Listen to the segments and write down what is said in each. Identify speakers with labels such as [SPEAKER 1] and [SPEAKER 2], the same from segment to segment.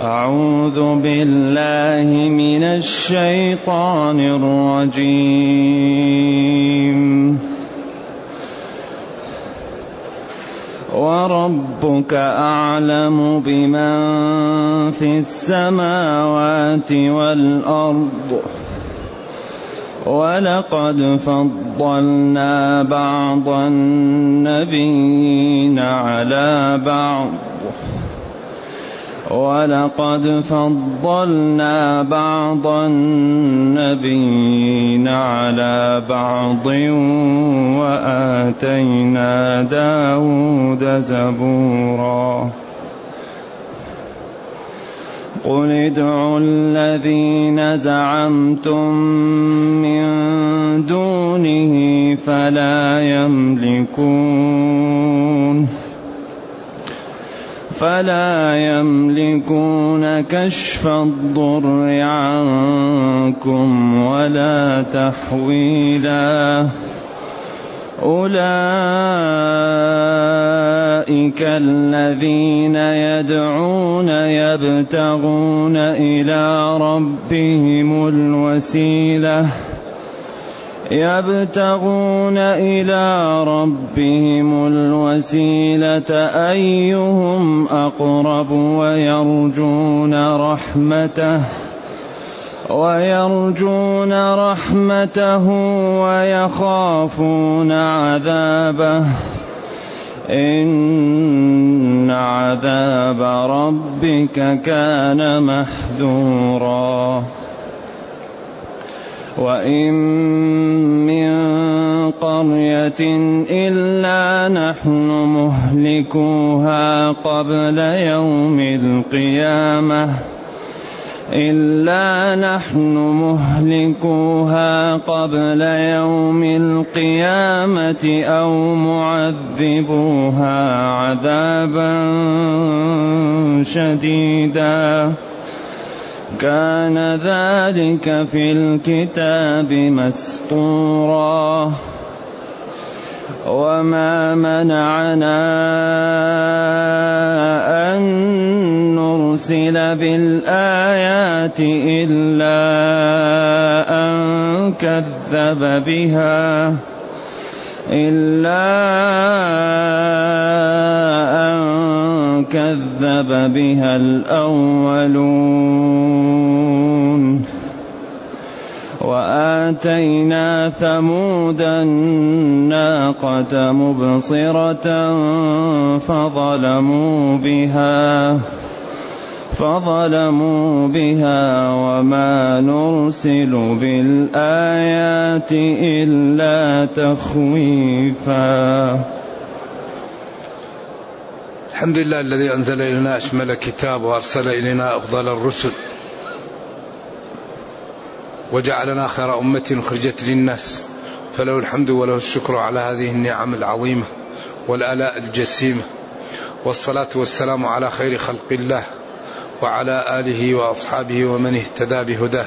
[SPEAKER 1] أعوذ بالله من الشيطان الرجيم. وربك أعلم بمن في السماوات والأرض. ولقد فضلنا بعض النبيين على بعض. ولقد فضلنا بعض النبيين على بعض وآتينا داود زبورا. قل ادعوا الذين زعمتم من دونه فلا يملكون فلا يملكون كشف الضر عنكم ولا تحويلا. أولئك الذين يدعون يبتغون إلى ربهم الوسيلة. يبتغون إلى ربهم الوسيلة أيهم أقرب ويرجون رحمته ويرجون رحمته ويخافون عذابه إن عذاب ربك كان محذورا وإن من قرية إلا نحن مهلكوها قبل يوم القيامة إلا نحن مهلكوها قبل يوم القيامة أو معذبوها عذابا شديدا كان ذلك في الكتاب مسطورا وما منعنا أن نرسل بالآيات إلا أن كذب بها إلا أن كذب بها الأولون. وآتينا ثمود الناقة مبصرة فظلموا بها فظلموا بها وما نرسل بالآيات إلا تخويفا.
[SPEAKER 2] الحمد لله الذي أنزل إلينا أشمل كتاب وأرسل إلينا أفضل الرسل وجعلنا خير أمة أخرجت للناس فله الحمد وله الشكر على هذه النعم العظيمة والآلاء الجسيمة والصلاة والسلام على خير خلق الله وعلى آله وأصحابه ومن اهتدى بهداه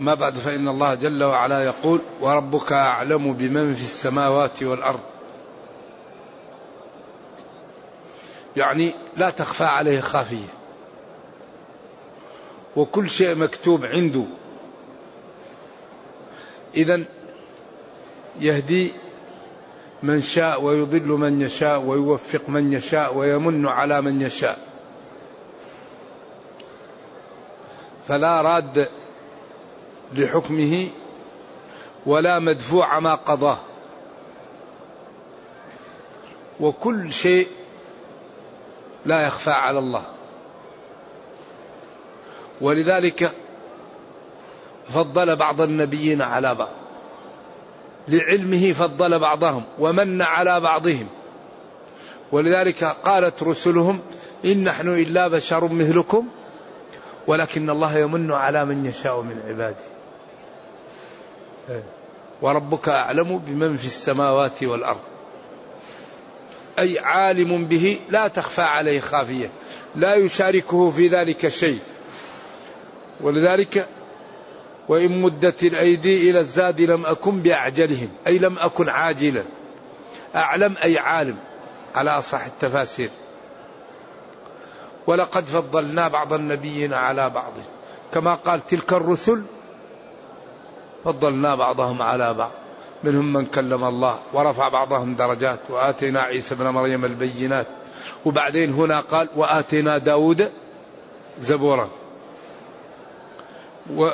[SPEAKER 2] ما بعد فإن الله جل وعلا يقول وربك أعلم بمن في السماوات والأرض. يعني لا تخفى عليه خافية. وكل شيء مكتوب عنده. إذا يهدي من شاء ويضل من يشاء ويوفق من يشاء ويمن على من يشاء. فلا راد لحكمه ولا مدفوع ما قضاه. وكل شيء لا يخفى على الله. ولذلك فضل بعض النبيين على بعض. لعلمه فضل بعضهم ومن على بعضهم. ولذلك قالت رسلهم إن نحن إلا بشر مثلكم ولكن الله يمن على من يشاء من عباده. وربك أعلم بمن في السماوات والأرض. أي عالم به لا تخفى عليه خافية. لا يشاركه في ذلك شيء. ولذلك وإن مدت الأيدي إلى الزاد لم أكن بأعجلهم. أي لم أكن عاجلا. أعلم أي عالم. على أصح التفاسير. ولقد فضلنا بعض النبيين على بعض. كما قال تلك الرسل فضلنا بعضهم على بعض. منهم من كلم الله ورفع بعضهم درجات. وآتينا عيسى بن مريم البينات. وبعدين هنا قال وآتينا داود زبورا. و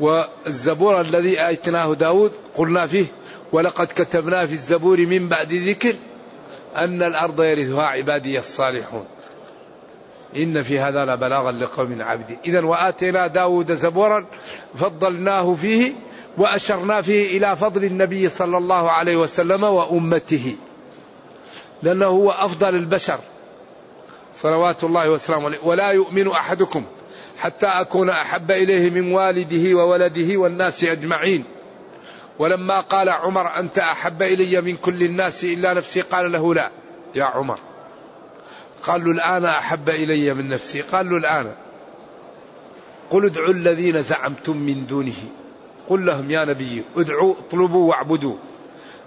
[SPEAKER 2] والزبور الذي آتيناه داود قلنا فيه ولقد كتبنا في الزبور من بعد ذكر أن الأرض يرثها عبادي الصالحون. إن في هذا لبلاغا لقوم عبد إذا وآتينا داود زبورا فضلناه فيه وأشرنا فيه إلى فضل النبي صلى الله عليه وسلم وأمته. لأنه هو أفضل البشر. صلوات الله وسلامه عليه. ولا يؤمن أحدكم حتى أكون أحب إليه من والده وولده والناس أجمعين. ولما قال عمر أنت أحب إلي من كل الناس إلا نفسي قال له لا يا عمر. قال له الآن أحب إلي من نفسي. قال له الآن قل ادعوا الذين زعمتم من دونه. قل لهم يا نبي ادعوا اطلبوا واعبدوا.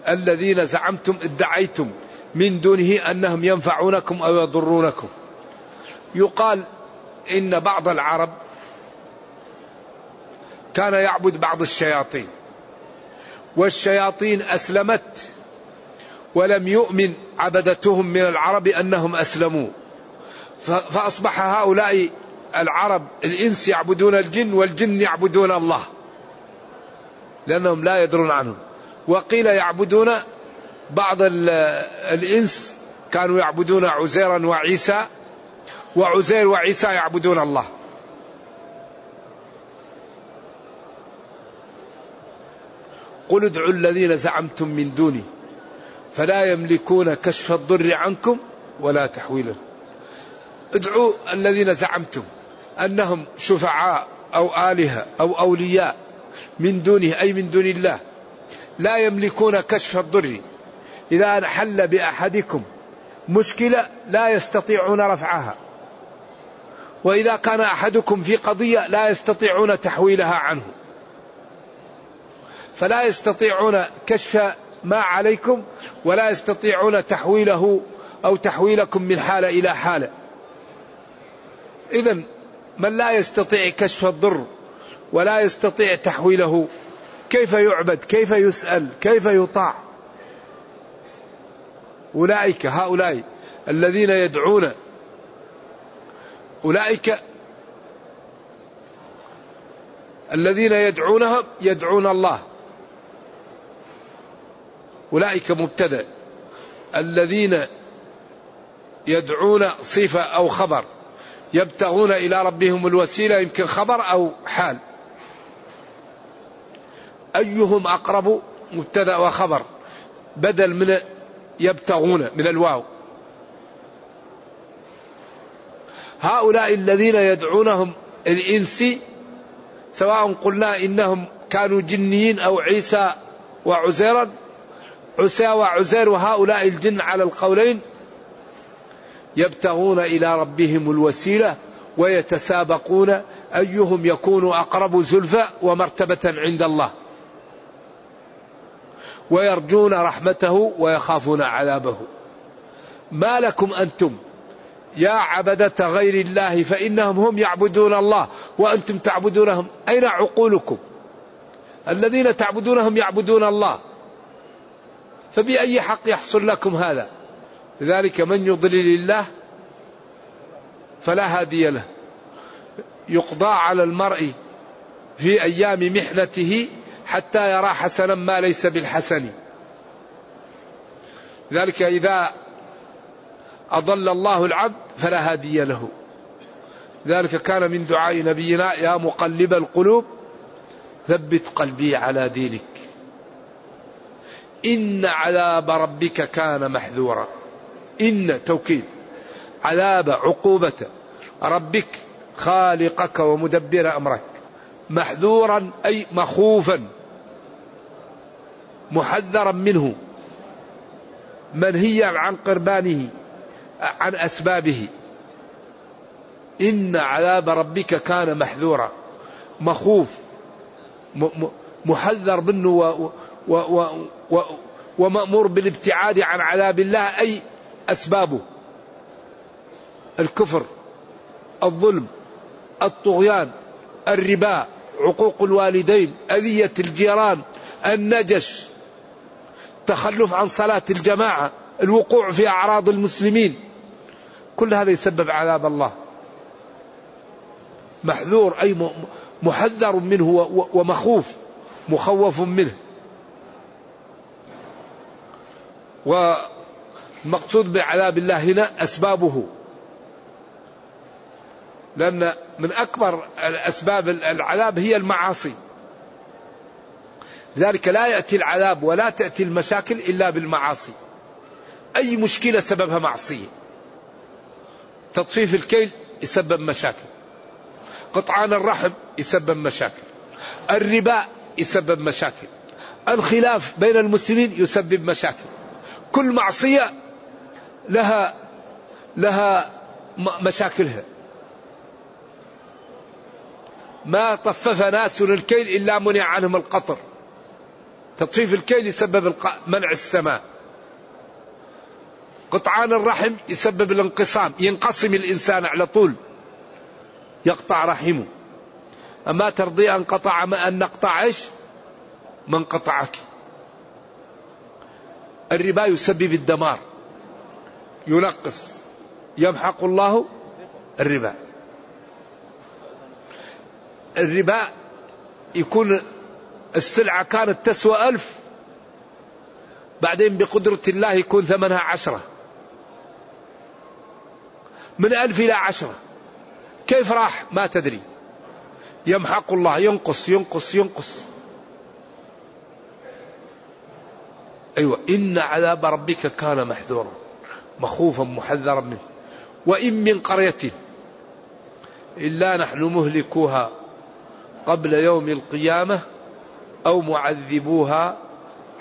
[SPEAKER 2] الذين زعمتم ادعيتم من دونه أنهم ينفعونكم أو يضرونكم. يقال إن بعض العرب كان يعبد بعض الشياطين. والشياطين أسلمت ولم يؤمن عبدتهم من العرب أنهم أسلموا. فأصبح هؤلاء العرب الإنس يعبدون الجن والجن يعبدون الله. لأنهم لا يدرون عنهم وقيل يعبدون بعض الإنس. كانوا يعبدون عزيرا وعيسى. وعزير وعيسى يعبدون الله. قل ادعوا الذين زعمتم من دوني. فلا يملكون كشف الضر عنكم ولا تحويله ادعوا الذين زعمتم أنهم شفعاء أو آلهة أو أولياء. من دونه أي من دون الله. لا يملكون كشف الضر. إذا حل بأحدكم مشكلة لا يستطيعون رفعها. وإذا كان أحدكم في قضية لا يستطيعون تحويلها عنه. فلا يستطيعون كشف ما عليكم ولا يستطيعون تحويله أو تحويلكم من حالة إلى حالة. اذا من لا يستطيع كشف الضر ولا يستطيع تحويله كيف يعبد؟ كيف يسأل؟ كيف يطاع؟ أولئك هؤلاء الذين يدعون أولئك الذين يدعونهم يدعون الله أولئك مبتدأ الذين يدعون صفة أو خبر يبتغون إلى ربهم الوسيلة يمكن خبر أو حال أيهم أقرب مبتدأ وخبر؟ بدل من يبتغون من الواو. هؤلاء الذين يدعونهم الإنسي سواء قلنا إنهم كانوا جنيين أو عيسى وعزيرا عسى وعزير وهؤلاء الجن على القولين يبتغون إلى ربهم الوسيلة ويتسابقون أيهم يكون أقرب زلفى ومرتبة عند الله. ويرجون رحمته ويخافون عذابه. ما لكم أنتم يا عبدة غير الله فإنهم هم يعبدون الله وأنتم تعبدونهم. أين عقولكم؟ الذين تعبدونهم يعبدون الله. فبأي حق يحصل لكم هذا؟ لذلك من يضلل الله فلا هادي له. يقضى على المرء في أيام محنته حتى يرى حسنا ما ليس بالحسن. ذلك إذا أضل الله العبد فلا هادي له. ذلك كان من دعاء نبينا يا مقلب القلوب ثبت قلبي على دينك. إن عذاب ربك كان محذورا. إن توكيد. عذاب عقوبة. ربك خالقك ومدبر أمرك. محذورا أي مخوفا. محذرا منه. منهيا عن قربانه عن أسبابه. إن عذاب ربك كان محذورا. مخوف محذر منه و و و ومأمور بالابتعاد عن عذاب الله. أي أسبابه؟ الكفر الظلم الطغيان الربا عقوق الوالدين أذية الجيران النجش. تخلف عن صلاة الجماعة الوقوع في أعراض المسلمين. كل هذا يسبب عذاب الله. محذور أي محذر منه ومخوف مخوف منه. والمقصود بعذاب الله هنا أسبابه. لأن من أكبر أسباب العذاب هي المعاصي. لذلك لا يأتي العذاب ولا تأتي المشاكل إلا بالمعاصي. أي مشكلة سببها معصية. تطفيف الكيل يسبب مشاكل. قطعان الرحم يسبب مشاكل. الربا يسبب مشاكل. الخلاف بين المسلمين يسبب مشاكل. كل معصية لها لها مشاكلها. ما طفف ناس الكيل إلا منع عنهم القطر. تطفيف الكيل يسبب منع السماء. قطعان الرحم يسبب الانقسام ينقسم الإنسان على طول. يقطع رحمه. أما ترضي أن قطع ما أن نقطع إيش؟ من قطعك. الربا يسبب الدمار. ينقص. يمحق الله الربا. الربا يكون السلعة كانت تسوى ألف بعدين بقدرة الله يكون ثمنها عشرة. من ألف إلى عشرة. كيف راح؟ ما تدري. يمحق الله ينقص ينقص ينقص. أيوة إن عذاب ربك كان محذورا مخوفا محذرا منه. وإن من قرية إلا نحن مهلكوها قبل يوم القيامة أو معذبوها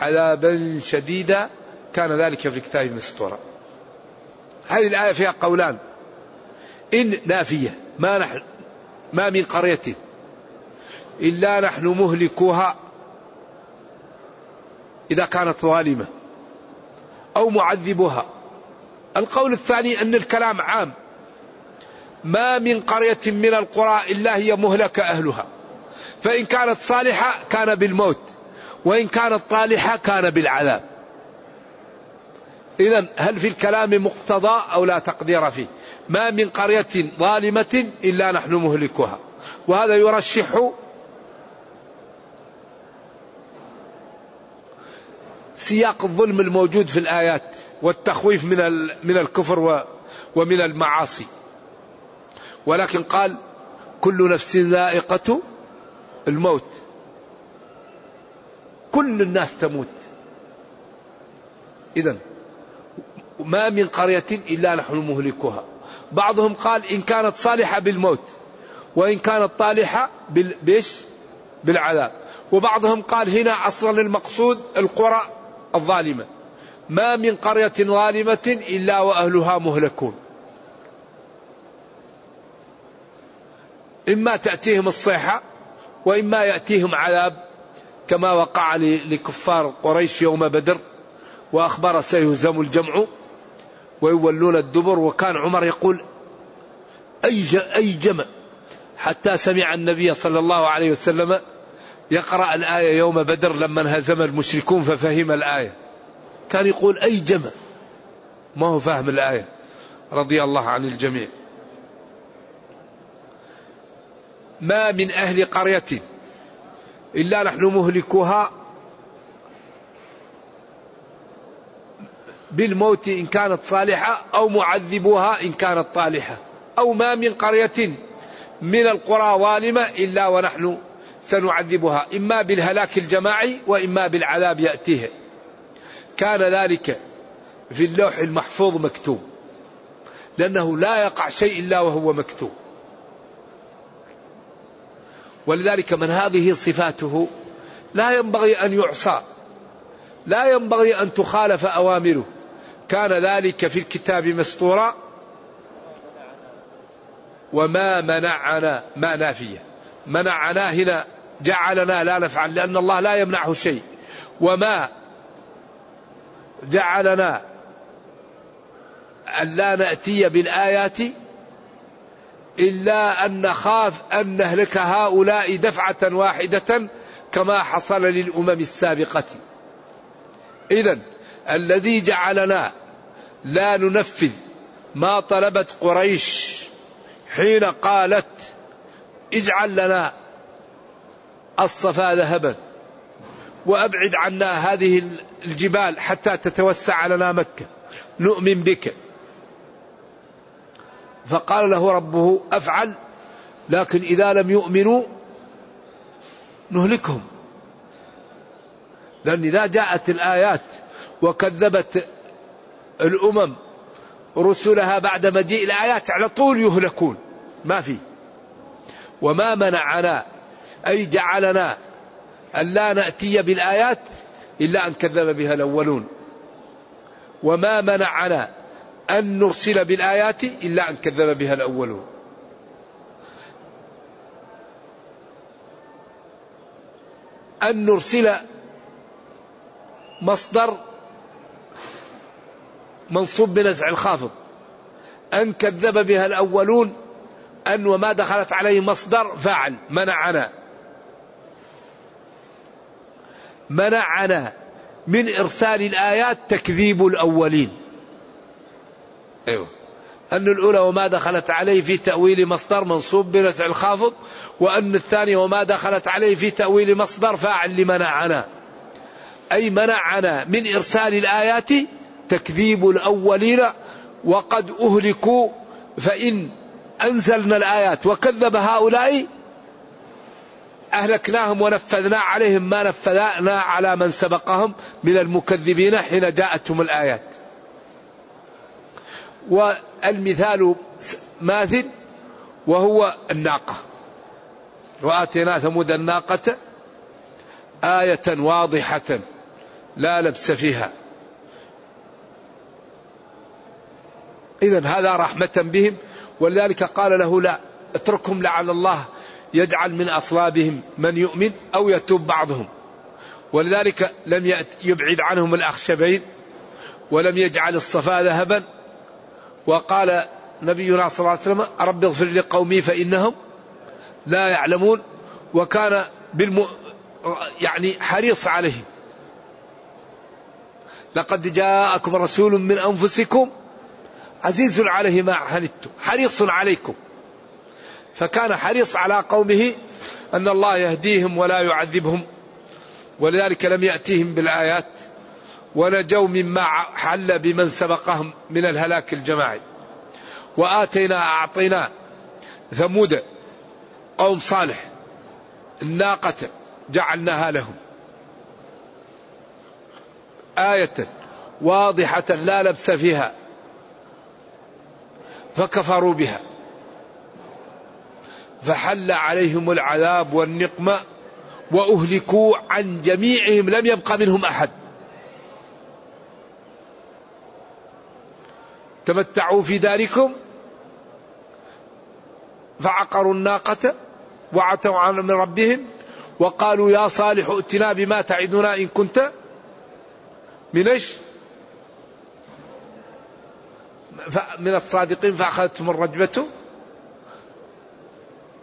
[SPEAKER 2] عذابا شديدا كان ذلك في الكتاب مسطورا هذه الآية فيها قولان. إن نافية ما نحن ما من قرية. إلا نحن مهلكوها إذا كانت ظالمة أو معذبها القول الثاني أن الكلام عام. ما من قرية من القرى إلا هي مهلك أهلها. فإن كانت صالحة كان بالموت وإن كانت طالحة كان بالعذاب. إذا هل في الكلام مقتضى أو لا تقدير فيه؟ ما من قرية ظالمة إلا نحن مهلكها وهذا يرشح سياق الظلم الموجود في الآيات والتخويف من من الكفر ومن المعاصي. ولكن قال كل نفس ذائقة الموت. كل الناس تموت. إذا ما من قرية إلا نحن مهلكها بعضهم قال إن كانت صالحة بالموت وإن كانت طالحة بيش بالعذاب. وبعضهم قال هنا أصلا المقصود القرى الظالمة. ما من قرية ظالمة إلا وأهلها مهلكون. إما تأتيهم الصيحة وإما يأتيهم عذاب كما وقع لكفار قريش يوم بدر وأخبر سيهزم الجمع ويولون الدبر وكان عمر يقول أي أي جمع؟ حتى سمع النبي صلى الله عليه وسلم يقرأ الآية يوم بدر لما انهزم المشركون ففهم الآية. كان يقول أي جمع؟ ما هو فاهم الآية. رضي الله عن الجميع. ما من أهل قرية إلا نحن مهلكوها بالموت إن كانت صالحة أو معذبوها إن كانت طالحة. أو ما من قرية من القرى ظالمة إلا ونحن سنعذبها. إما بالهلاك الجماعي وإما بالعذاب يأتيها كان ذلك في اللوح المحفوظ مكتوب. لأنه لا يقع شيء إلا وهو مكتوب. ولذلك من هذه صفاته لا ينبغي أن يعصى لا ينبغي أن تخالف أوامره. كان ذلك في الكتاب مسطورا. وما منعنا ما نافية. منعنا هنا جعلنا لا نفعل لأن الله لا يمنعه شيء. وما جعلنا أن لا نأتي بالآيات إلا أن نخاف أن نهلك هؤلاء دفعة واحدة كما حصل للأمم السابقة. إذا الذي جعلنا لا ننفذ ما طلبت قريش حين قالت اجعل لنا الصفا ذهبا وأبعد عنا هذه الجبال حتى تتوسع لنا مكة. نؤمن بك. فقال له ربه أفعل لكن إذا لم يؤمنوا نهلكهم. لأن إذا جاءت الآيات وكذبت الأمم رسلها بعد مجيء الآيات على طول يهلكون. ما في. وما منعنا أي جعلنا ألا نأتي بالآيات إلا أن كذب بها الأولون. وما منعنا أن نرسل بالآيات إلا أن كذب بها الأولون أن نرسل مصدر منصوب بنزع الخافض. أن كذب بها الأولون أن وما دخلت عليه مصدر فاعل منعنا. منعنا من إرسال الآيات تكذيب الأولين. أيوه. أن الأولى وما دخلت عليه في تأويل مصدر منصوب بنزع الخافض وأن الثانية وما دخلت عليه في تأويل مصدر فاعل لمنعنا. أي منعنا من إرسال الآيات تكذيب الأولين وقد أهلكوا فإن أنزلنا الآيات وكذب هؤلاء أهلكناهم ونفذنا عليهم ما نفذنا على من سبقهم من المكذبين حين جاءتهم الآيات. والمثال ماثل وهو الناقة. وآتينا ثمود الناقة آية واضحة لا لبس فيها. إذا هذا رحمة بهم ولذلك قال له لا اتركهم لعل الله يجعل من أصلابهم من يؤمن أو يتوب بعضهم. ولذلك لم يبعد عنهم الأخشبين ولم يجعل الصفا ذهبا وقال نبينا صلى الله عليه وسلم رب اغفر لقومي فإنهم لا يعلمون. وكان بالم... يعني حريص عليهم. لقد جاءكم رسول من أنفسكم عزيز عليه ما عنتم حريص عليكم. فكان حريص على قومه أن الله يهديهم ولا يعذبهم ولذلك لم يأتيهم بالآيات. ونجوا مما حل بمن سبقهم من الهلاك الجماعي. وآتينا أعطينا ثمود قوم صالح الناقة جعلناها لهم. آية واضحة لا لبس فيها فكفروا بها. فحل عليهم العذاب والنقمة وأهلكوا عن جميعهم لم يبق منهم أحد. تمتعوا في داركم فعقروا الناقة وعتوا عن من ربهم وقالوا يا صالح ائتنا بما تعدنا إن كنت من إيش؟ من الصادقين فأخذتهم الرجبة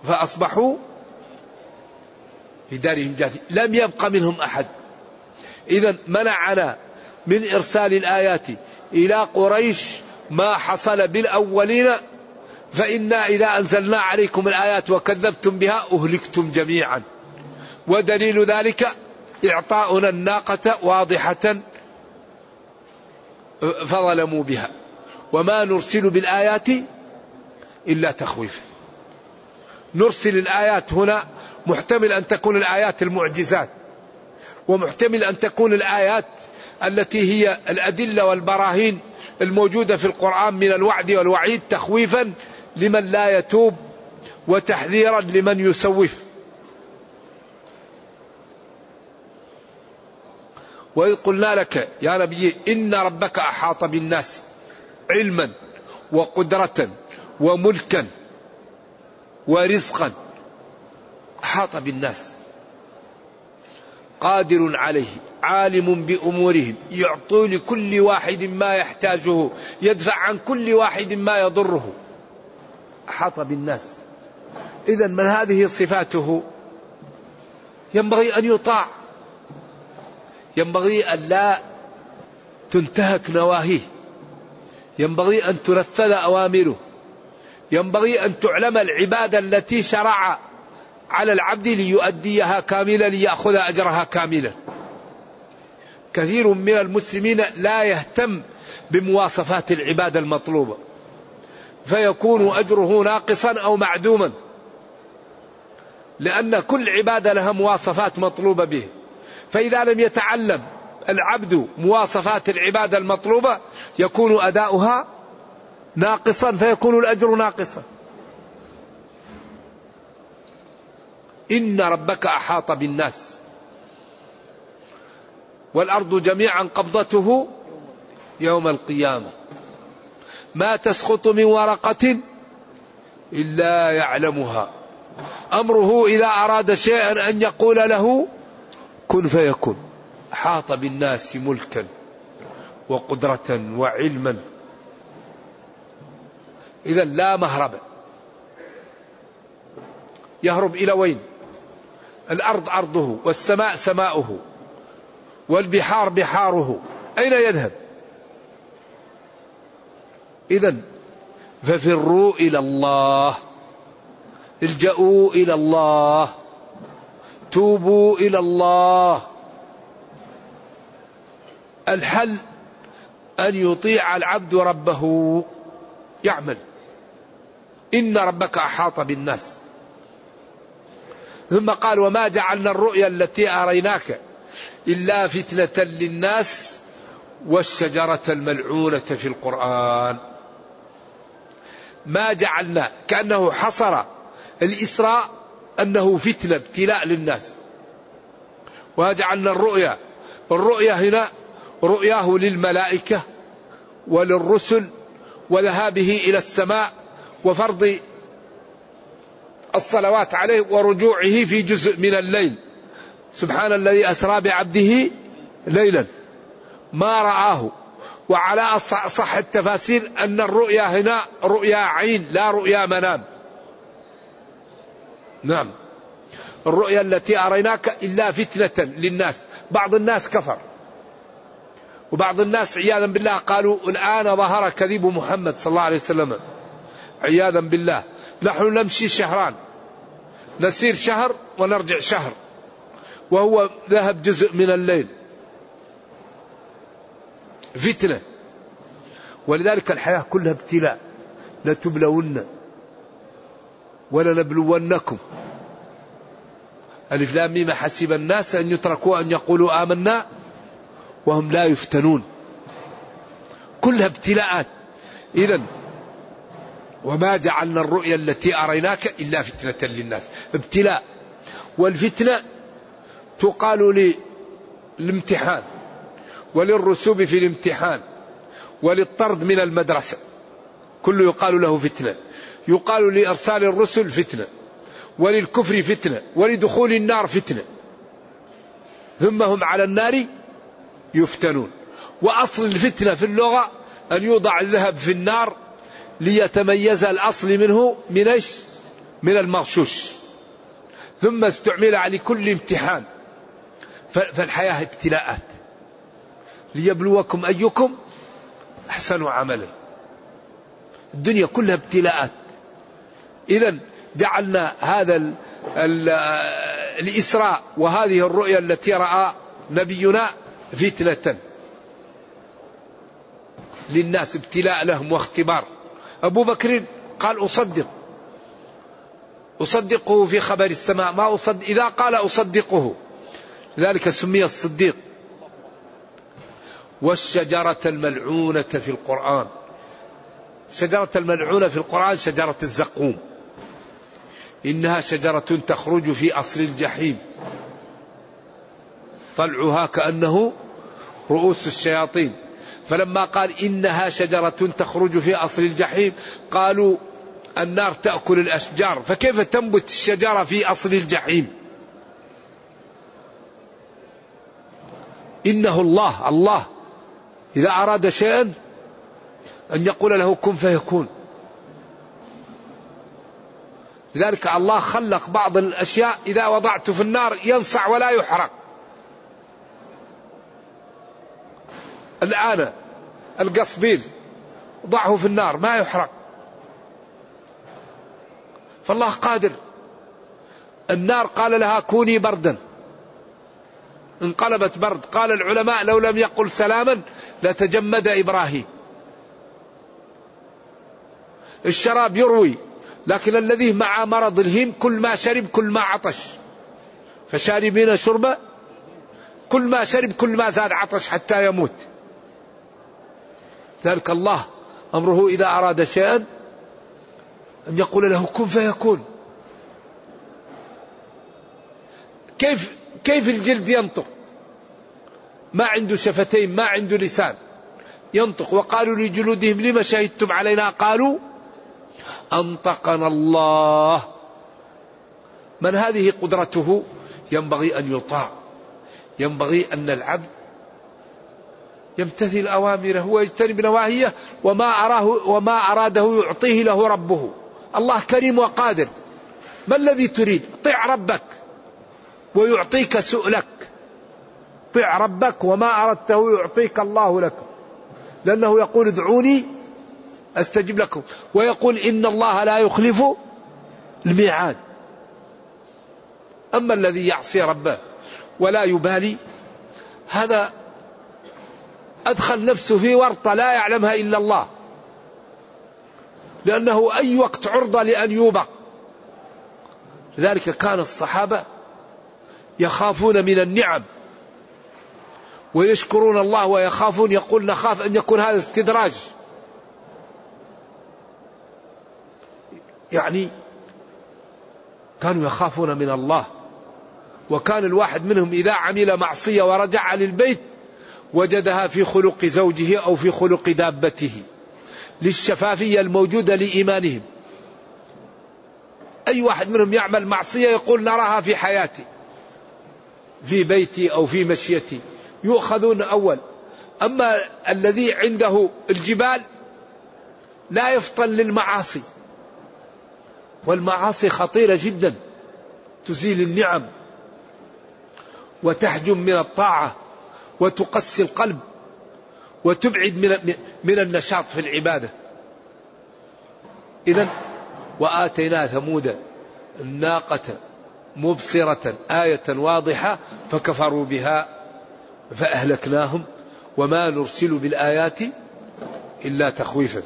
[SPEAKER 2] فأصبحوا في دارهم جاثمين لم يبق منهم أحد إذا منعنا من إرسال الآيات إلى قريش ما حصل بالأولين فإنا إذا أنزلنا عليكم الآيات وكذبتم بها أهلكتم جميعا. ودليل ذلك إعطاؤنا الناقة واضحة فظلموا بها. وما نرسل بالآيات إلا تخويفا نرسل الآيات هنا محتمل أن تكون الآيات المعجزات ومحتمل أن تكون الآيات التي هي الأدلة والبراهين الموجودة في القرآن من الوعد والوعيد تخويفا لمن لا يتوب وتحذيرا لمن يسوف. وإذ قلنا لك يا نبي إن ربك أحاط بالناس علما وقدرة وملكا ورزقا. أحاط بالناس. قادر عليه. عالم بأمورهم يعطي لكل واحد ما يحتاجه يدفع عن كل واحد ما يضره. أحاط بالناس. إذا من هذه صفاته؟ ينبغي أن يطاع. ينبغي أن لا تنتهك نواهيه. ينبغي أن تنفذ أوامره. ينبغي أن تعلم العبادة التي شرع على العبد ليؤديها كاملة ليأخذ أجرها كاملا. كثير من المسلمين لا يهتم بمواصفات العبادة المطلوبة. فيكون أجره ناقصا أو معدوما. لأن كل عبادة لها مواصفات مطلوبة به. فإذا لم يتعلم العبد مواصفات العبادة المطلوبة يكون أداؤها ناقصا فيكون الأجر ناقصا. إن ربك أحاط بالناس. والأرض جميعا قبضته يوم القيامة. ما تسقط من ورقة إلا يعلمها. أمره إذا أراد شيئا أن يقول له كن فيكون. أحاط بالناس ملكا وقدرة وعلما. إذا لا مهرب يهرب إلى وين؟ الأرض أرضه والسماء سماؤه. والبحار بحاره. أين يذهب؟ إذا ففروا إلى الله. الجأوا إلى الله. توبوا إلى الله. الحل أن يطيع العبد ربه. يعمل. إن ربك أحاط بالناس. ثم قال وما جعلنا الرؤيا التي أريناك. إلا فتنة للناس والشجرة الملعونة في القرآن. ما جعلنا كأنه حصر الإسراء أنه فتنة ابتلاء للناس. وجعلنا الرؤيا الرؤيا هنا رؤياه للملائكة وللرسل وذهابه إلى السماء وفرض الصلوات عليه ورجوعه في جزء من الليل. سبحان الذي أسرى بعبده ليلا. ما رآه. وعلى صح التفاسير أن الرؤيا هنا رؤيا عين لا رؤيا منام. نعم. الرؤيا التي أريناك إلا فتنة للناس. بعض الناس كفر. وبعض الناس عياذا بالله قالوا الآن ظهر كذب محمد صلى الله عليه وسلم. عياذا بالله. نحن نمشي شهران. نسير شهر ونرجع شهر. وهو ذهب جزء من الليل. فتنة. ولذلك الحياة كلها ابتلاء. لتبلون ولنبلونكم ألف لام ميم. حسب الناس أن يتركوا أن يقولوا آمنا وهم لا يفتنون. كلها ابتلاءات. إذا وما جعلنا الرؤيا التي أريناك إلا فتنة للناس. ابتلاء. والفتنة تقال للامتحان وللرسوب في الامتحان وللطرد من المدرسة. كله يقال له فتنة. يقال لإرسال الرسل فتنة. وللكفر فتنة. ولدخول النار فتنة. ثم هم على النار يفتنون. وأصل الفتنة في اللغة أن يوضع الذهب في النار ليتميز الأصل منه من إيش؟ من المغشوش. ثم استعمل على كل امتحان. فالحياة ابتلاءات. ليبلوكم أيكم أحسن عملا. الدنيا كلها ابتلاءات. إذا جعلنا هذا ال ال الإسراء وهذه الرؤيا التي رأى نبينا فتنة. للناس ابتلاء لهم واختبار. أبو بكر قال أصدق. أصدقه في خبر السماء. ما أصدق إذا قال أصدقه. لذلك سمي الصديق. والشجرة الملعونة في القرآن. شجرة الملعونة في القرآن شجرة الزقوم. إنها شجرة تخرج في أصل الجحيم. طلعها كأنه رؤوس الشياطين. فلما قال إنها شجرة تخرج في أصل الجحيم قالوا النار تأكل الأشجار. فكيف تنبت الشجرة في أصل الجحيم؟ إنه الله الله. إذا أراد شيئا أن يقول له كن فيكون. لذلك الله خلق بعض الأشياء إذا وضعته في النار ينصع ولا يحرق. الآن القصديل ضعه في النار ما يحرق. فالله قادر. النار قال لها كوني بردا. انقلبت برد. قال العلماء لو لم يقل سلاما لتجمد إبراهيم. الشراب يروي لكن الذي مع مرض الهيم كل ما شرب كل ما عطش. فشاربين شربة كل ما شرب كل ما زاد عطش حتى يموت. ذلك الله أمره إذا أراد شيئا أن يقول له كن فيكون. كيف كيف الجلد ينطق؟ ما عنده شفتين ما عنده لسان. ينطق. وقالوا لجلودهم لما شهدتم علينا؟ قالوا أنطقنا الله. من هذه قدرته؟ ينبغي أن يطاع. ينبغي أن العبد يمتثل أوامره ويجتنب نواهيه وما أراه وما أراده يعطيه له ربه. الله كريم وقادر. ما الذي تريد؟ طع ربك. ويعطيك سؤلك. طع ربك وما أردته يعطيك الله لك. لأنه يقول ادعوني أستجب لكم. ويقول إن الله لا يخلف الميعاد. أما الذي يعصي ربه ولا يبالي هذا أدخل نفسه في ورطة لا يعلمها إلا الله. لأنه أي وقت عرضة لأن يوبق. لذلك كان الصحابة يخافون من النعم. ويشكرون الله ويخافون يقول نخاف أن يكون هذا استدراج. يعني كانوا يخافون من الله. وكان الواحد منهم إذا عمل معصية ورجع للبيت وجدها في خلق زوجه أو في خلق دابته للشفافية الموجودة لإيمانهم. أي واحد منهم يعمل معصية يقول نراها في حياتي. في بيتي أو في مشيتي. يؤخذون أول. أما الذي عنده الجبال لا يفطن للمعاصي. والمعاصي خطيرة جدا. تزيل النعم. وتحجم من الطاعة. وتقسي القلب. وتبعد من من النشاط في العبادة. إذا وآتينا ثمود الناقة. مبصرة آية واضحة فكفروا بها فأهلكناهم وما نرسل بالآيات إلا تخويفا.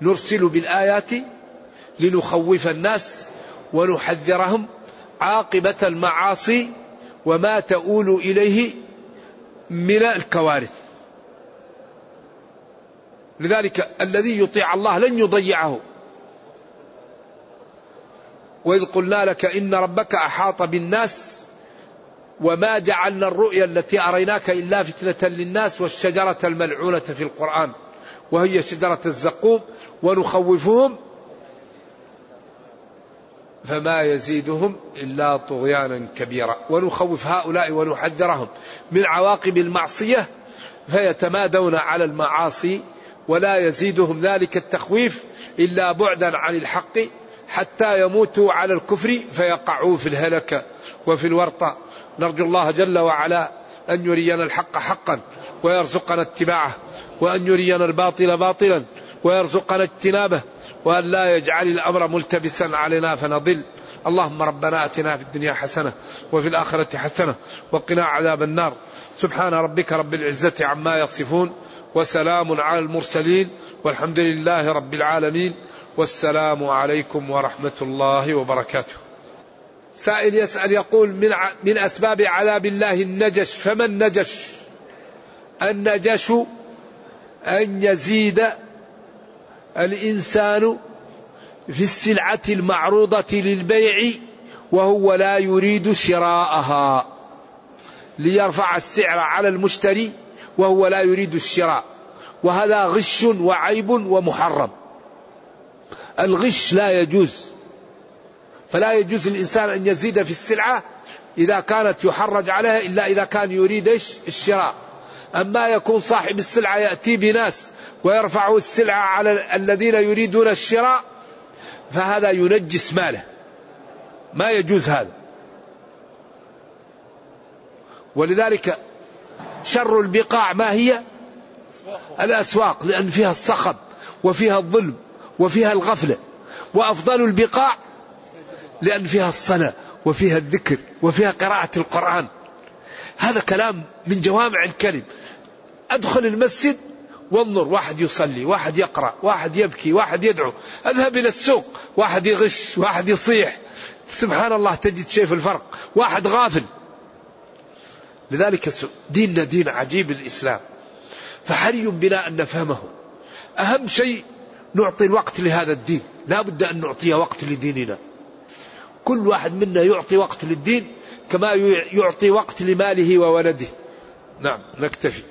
[SPEAKER 2] نرسل بالآيات لنخوف الناس ونحذرهم عاقبة المعاصي وما تؤول إليه من الكوارث. لذلك الذي يطيع الله لن يضيعه. وإذ قلنا لك إن ربك أحاط بالناس وما جعلنا الرؤيا التي أريناك إلا فتنة للناس والشجرة الملعونة في القرآن. وهي شجرة الزقوم ونخوفهم فما يزيدهم إلا طغيانا كبيرا. ونخوف هؤلاء ونحذرهم من عواقب المعصية فيتمادون على المعاصي ولا يزيدهم ذلك التخويف إلا بعدا عن الحق. حتى يموتوا على الكفر فيقعوا في الهلكة وفي الورطة. نرجو الله جل وعلا أن يرينا الحق حقا ويرزقنا اتباعه وأن يرينا الباطل باطلا ويرزقنا اجتنابه وأن لا يجعل الأمر ملتبسا علينا فنضل. اللهم ربنا أتنا في الدنيا حسنة وفي الآخرة حسنة وقنا عذاب النار. سبحان ربك رب العزة عما يصفون. وسلام على المرسلين والحمد لله رب العالمين والسلام عليكم ورحمة الله وبركاته. سائل يسأل يقول من, من أسباب عذاب الله النجش فما النجش؟ النجش أن يزيد الإنسان في السلعة المعروضة للبيع وهو لا يريد شراءها. ليرفع السعر على المشتري وهو لا يريد الشراء. وهذا غش وعيب ومحرم. الغش لا يجوز. فلا يجوز للإنسان أن يزيد في السلعة إذا كانت يحرج عليها إلا إذا كان يريد الشراء. أما يكون صاحب السلعة يأتي بناس ويرفع السلعة على الذين يريدون الشراء فهذا ينجس ماله. ما يجوز هذا. ولذلك شر البقاع ما هي؟ الأسواق لأن فيها الصخب وفيها الظلم وفيها الغفلة. وأفضل البقاع لأن فيها الصلاة وفيها الذكر وفيها قراءة القرآن. هذا كلام من جوامع الكلم. أدخل المسجد وانظر واحد يصلي واحد يقرأ واحد يبكي واحد يدعو. أذهب إلى السوق واحد يغش واحد يصيح. سبحان الله تجد شيء في الفرق. واحد غافل. لذلك ديننا دين عجيب الإسلام فحري بنا أن نفهمه. أهم شيء نعطي الوقت لهذا الدين. لا بد أن نعطي وقت لديننا. كل واحد منا يعطي وقت للدين كما يعطي وقت لماله وولده. نعم نكتفي.